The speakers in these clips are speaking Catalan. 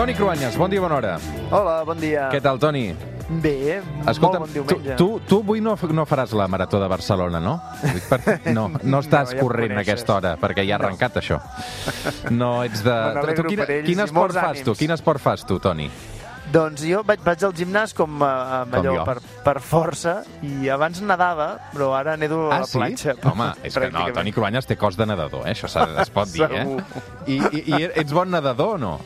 Toni Cruanyes, bon dia, bona hora. Hola, bon dia. Què tal, Toni? Bé, Escolta, molt bon tu, diumenge. tu, tu avui no, no faràs la Marató de Barcelona, no? No, no estàs No, ja corrent a aquesta hora, perquè ja ha arrencat això. No ets de... N'alegro Tu, quina, quin i esport fas tu? Quin esport fas tu, Toni? Doncs jo vaig, vaig al gimnàs com, uh, amb Com allò jo. per, per força i abans nedava, però ara nedo a Ah, la sí? platja. Home, és que no. Toni Cruanyes té cos de nedador, eh? això es pot dir, eh? I, i, I ets bon nedador o no?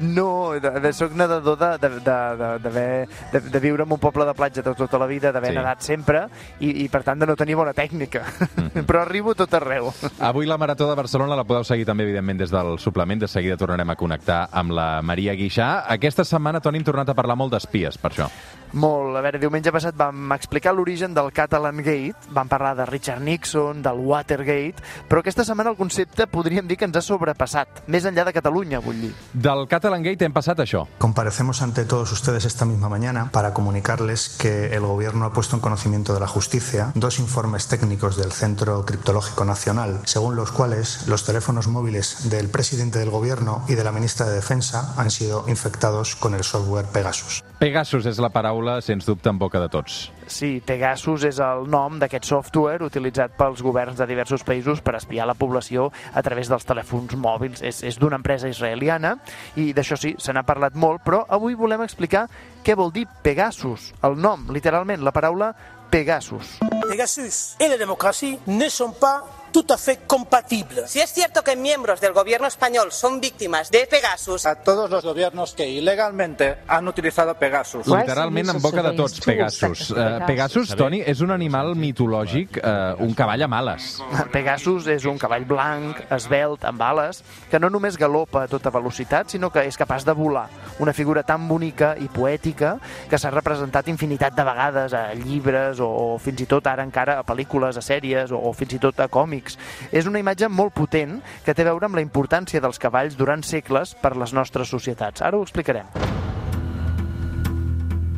No, de, de, soc nedador de, de, de, de, de, de viure en un poble de platja tot, tota la vida, d'haver Sí. nedat sempre i, i per tant de no tenir bona tècnica. Mhm. però arribo tot arreu. Avui la Marató de Barcelona la podeu seguir també, evidentment, des del suplement. De seguida tornarem a connectar amb la Maria Guixà. Aquesta setmana, Toni, hem tornat a parlar molt d'espies, per això. Molt. A veure, diumenge passat vam explicar l'origen del Catalan Gate, vam parlar de Richard Nixon, del Watergate, però aquesta setmana el concepte podríem dir que ens ha sobrepassat, més enllà de Catalunya, vull dir. Del Catalan Gate hem passat això. Comparecemos ante todos ustedes esta misma mañana para comunicarles que el Gobierno ha puesto en conocimiento de la justicia dos informes técnicos del Centro Criptológico Nacional, según los cuales los teléfonos móviles del presidente del Gobierno y de la ministra de Defensa han sido infectados con el software Pegasus. Pegasus és la paraula, sens dubte, en boca de tots. Sí, Pegasus és el nom d'aquest software utilitzat pels governs de diversos països per espiar la població a través dels telèfons mòbils. És, és d'una empresa israeliana i d'això sí, se n'ha parlat molt, però avui volem explicar què vol dir Pegasus, el nom, literalment, la paraula Pegasus. Pegasus et la démocratie ne sont pas tout à fait compatibles. Si es cierto que miembros del gobierno español son víctimas de Pegasus, a todos los gobiernos que ilegalmente han utilizado Pegasus. Literalment en boca de tots, Pegasus. Uh, Pegasus, Toni, és un animal mitològic, uh, un cavall amb ales. Pegasus és un cavall blanc, esbelt, amb ales, que no només galopa a tota velocitat, sinó que és capaç de volar. Una figura tan bonica i poètica que s'ha representat infinitat de vegades a llibres o, o fins i tot ara encara a pel·lícules, a sèries o, o fins i tot a còmics. És una imatge molt potent que té a veure amb la importància dels cavalls durant segles per les nostres societats. Ara ho explicarem.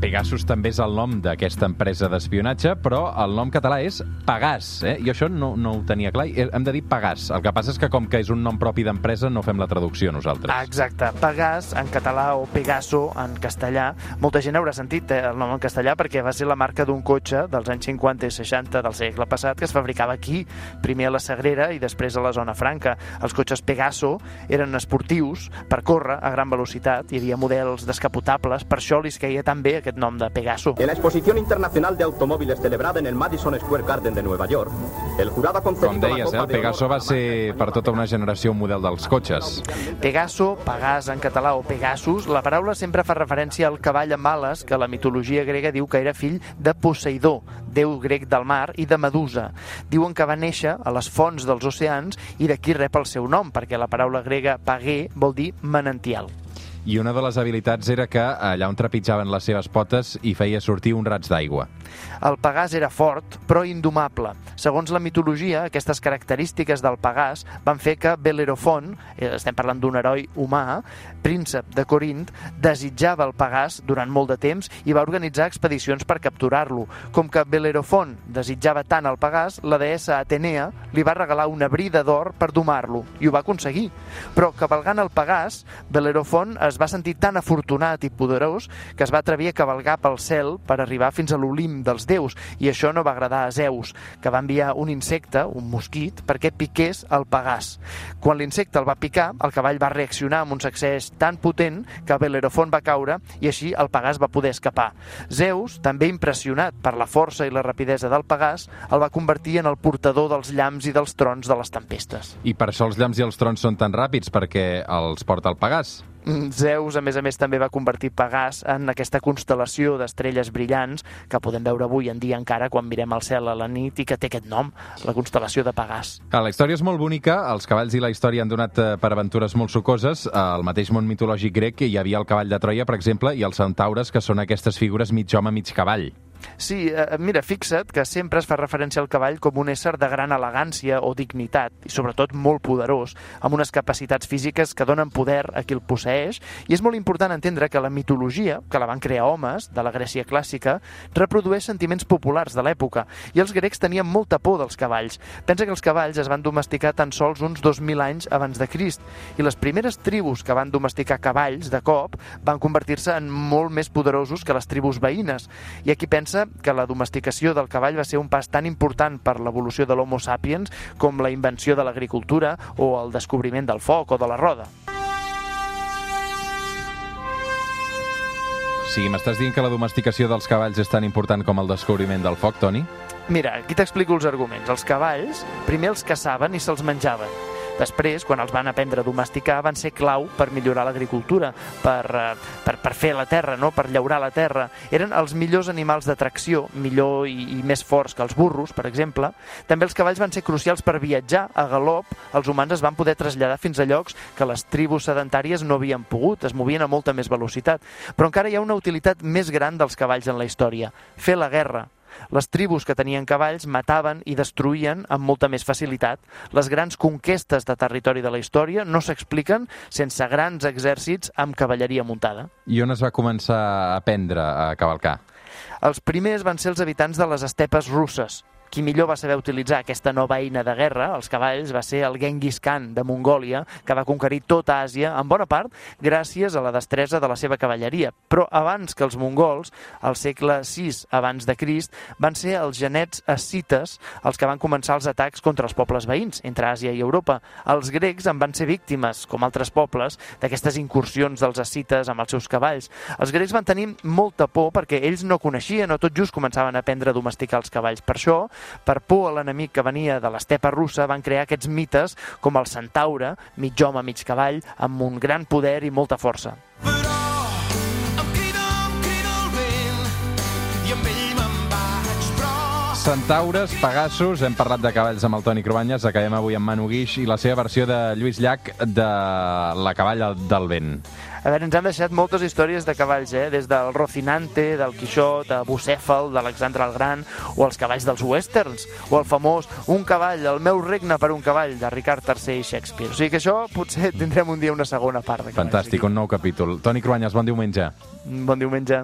Pegasus també és el nom d'aquesta empresa d'espionatge, però el nom català és Pagàs, eh? Jo això no, no ho tenia clar. Hem de dir Pagàs. El que passa és que com que és un nom propi d'empresa no fem la traducció nosaltres. Exacte. Pegàs en català o Pegaso en castellà. Molta gent haurà sentit eh, el nom en castellà perquè va ser la marca d'un cotxe dels anys 50 i 60 del segle passat que es fabricava aquí, primer a la Sagrera i després a la zona franca. Els cotxes Pegaso eren esportius per córrer a gran velocitat. Hi havia models descapotables, per això li queia tan bé aquest nom de Pegaso. En la Exposición Internacional de Automóviles celebrada en el Madison Square Garden de Nueva York, el jurado ha concedido Com deies, eh, Copa el de Pegaso va ser per tota una generació un model dels cotxes. Pegaso, Pegàs en català o Pegasus, la paraula sempre fa referència al cavall amb ales que la mitologia grega diu que era fill de Poseidó, déu grec del mar, i de Medusa. Diuen que va néixer a les fonts dels oceans i d'aquí rep el seu nom, perquè la paraula grega paguer vol dir manantial. I una de les habilitats era que allà on trepitjaven les seves potes hi feia sortir un raig d'aigua. El Pegàs era fort, però indomable. Segons la mitologia, aquestes característiques del Pegàs van fer que Belerofont, eh, estem parlant d'un heroi humà, príncep de Corint, desitjava el Pegàs durant molt de temps i va organitzar expedicions per capturar-lo. Com que Belerofont desitjava tant el Pegàs, la deessa Atenea li va regalar una brida d'or per domar-lo, i ho va aconseguir. Però cavalgant el Pegàs, Belerofont es va sentir tan afortunat i poderós que es va atrevir a cavalgar pel cel per arribar fins a l'Olimp dels déus, i això no va agradar a Zeus, que va enviar un insecte, un mosquit, perquè piqués el Pegàs. Quan l'insecte el va picar, el cavall va reaccionar amb un sacseix tan potent que Belerofont va caure i així el Pegàs va poder escapar. Zeus, també impressionat per la força i la rapidesa del Pegàs, el va convertir en el portador dels llamps i dels trons de les tempestes. I per això els llamps i els trons són tan ràpids, perquè els porta el Pegàs. Zeus, a més a més, també va convertir Pegàs en aquesta constel·lació d'estrelles brillants que podem veure avui en dia encara quan mirem al cel a la nit i que té aquest nom, la constel·lació de Pegàs. Ah, La història és molt bonica, els cavalls i la història han donat eh, per aventures molt sucoses. Al mateix món mitològic grec hi havia el cavall de Troia, per exemple, i els centaures, que són aquestes figures mig home, mig cavall. Sí, eh, mira, fixa't que sempre es fa referència al cavall com un ésser de gran elegància o dignitat, i sobretot molt poderós, amb unes capacitats físiques que donen poder a qui el posseix, i és molt important entendre que la mitologia, que la van crear homes, de la Grècia clàssica, reprodueix sentiments populars de l'època, i els grecs tenien molta por dels cavalls. Pensa que els cavalls es van domesticar tan sols uns 2.000 anys abans de Crist, i les primeres tribus que van domesticar cavalls de cop van convertir-se en molt més poderosos que les tribus veïnes. I aquí pensa que la domesticació del cavall va ser un pas tan important per l'evolució de l'Homo sapiens com la invenció de l'agricultura o el descobriment del foc o de la roda. Sí, m'estàs dient que la domesticació dels cavalls és tan important com el descobriment del foc, Toni? Mira, aquí t'explico els arguments. Els cavalls primer els caçaven i se'ls menjaven. Després, quan els van aprendre a domesticar, van ser clau per millorar l'agricultura, per, eh, per, per fer la terra, no? per llaurar la terra. Eren els millors animals d'atracció, millor i, i més forts que els burros, per exemple. També els cavalls van ser crucials per viatjar a galop. Els humans es van poder traslladar fins a llocs que les tribus sedentàries no havien pogut, es movien a molta més velocitat. Però encara hi ha una utilitat més gran dels cavalls en la història, fer la guerra. Les tribus que tenien cavalls mataven i destruïen amb molta més facilitat. Les grans conquestes de territori de la història no s'expliquen sense grans exèrcits amb cavalleria muntada. I on es va començar a aprendre a cavalcar? Els primers van ser els habitants de les estepes russes, qui millor va saber utilitzar aquesta nova eina de guerra, els cavalls, va ser el Genghis Khan de Mongòlia, que va conquerir tota Àsia, en bona part gràcies a la destresa de la seva cavalleria. Però abans que els mongols, al segle VI abans de Crist, van ser els genets escites els que van començar els atacs contra els pobles veïns, entre Àsia i Europa. Els grecs en van ser víctimes, com altres pobles, d'aquestes incursions dels escites amb els seus cavalls. Els grecs van tenir molta por perquè ells no coneixien o tot just començaven a aprendre a domesticar els cavalls. Per això, per por a l'enemic que venia de l'estepa russa, van crear aquests mites com el centaure, mig home, mig cavall, amb un gran poder i molta força. Però. Centaures, Pegassos, hem parlat de cavalls amb el Toni Cruanyes, acabem avui amb Manu Guix i la seva versió de Lluís Llach de La cavalla del vent. A veure, ens han deixat moltes històries de cavalls, eh? des del Rocinante, del Quixot, a Bucèfal, d'Alexandre el Gran, o els cavalls dels westerns, o el famós Un cavall, el meu regne per un cavall, de Ricard III i Shakespeare. O sigui que això potser tindrem un dia una segona part. de Fantàstic, un nou capítol. Toni Cruanyes, bon diumenge. Bon diumenge.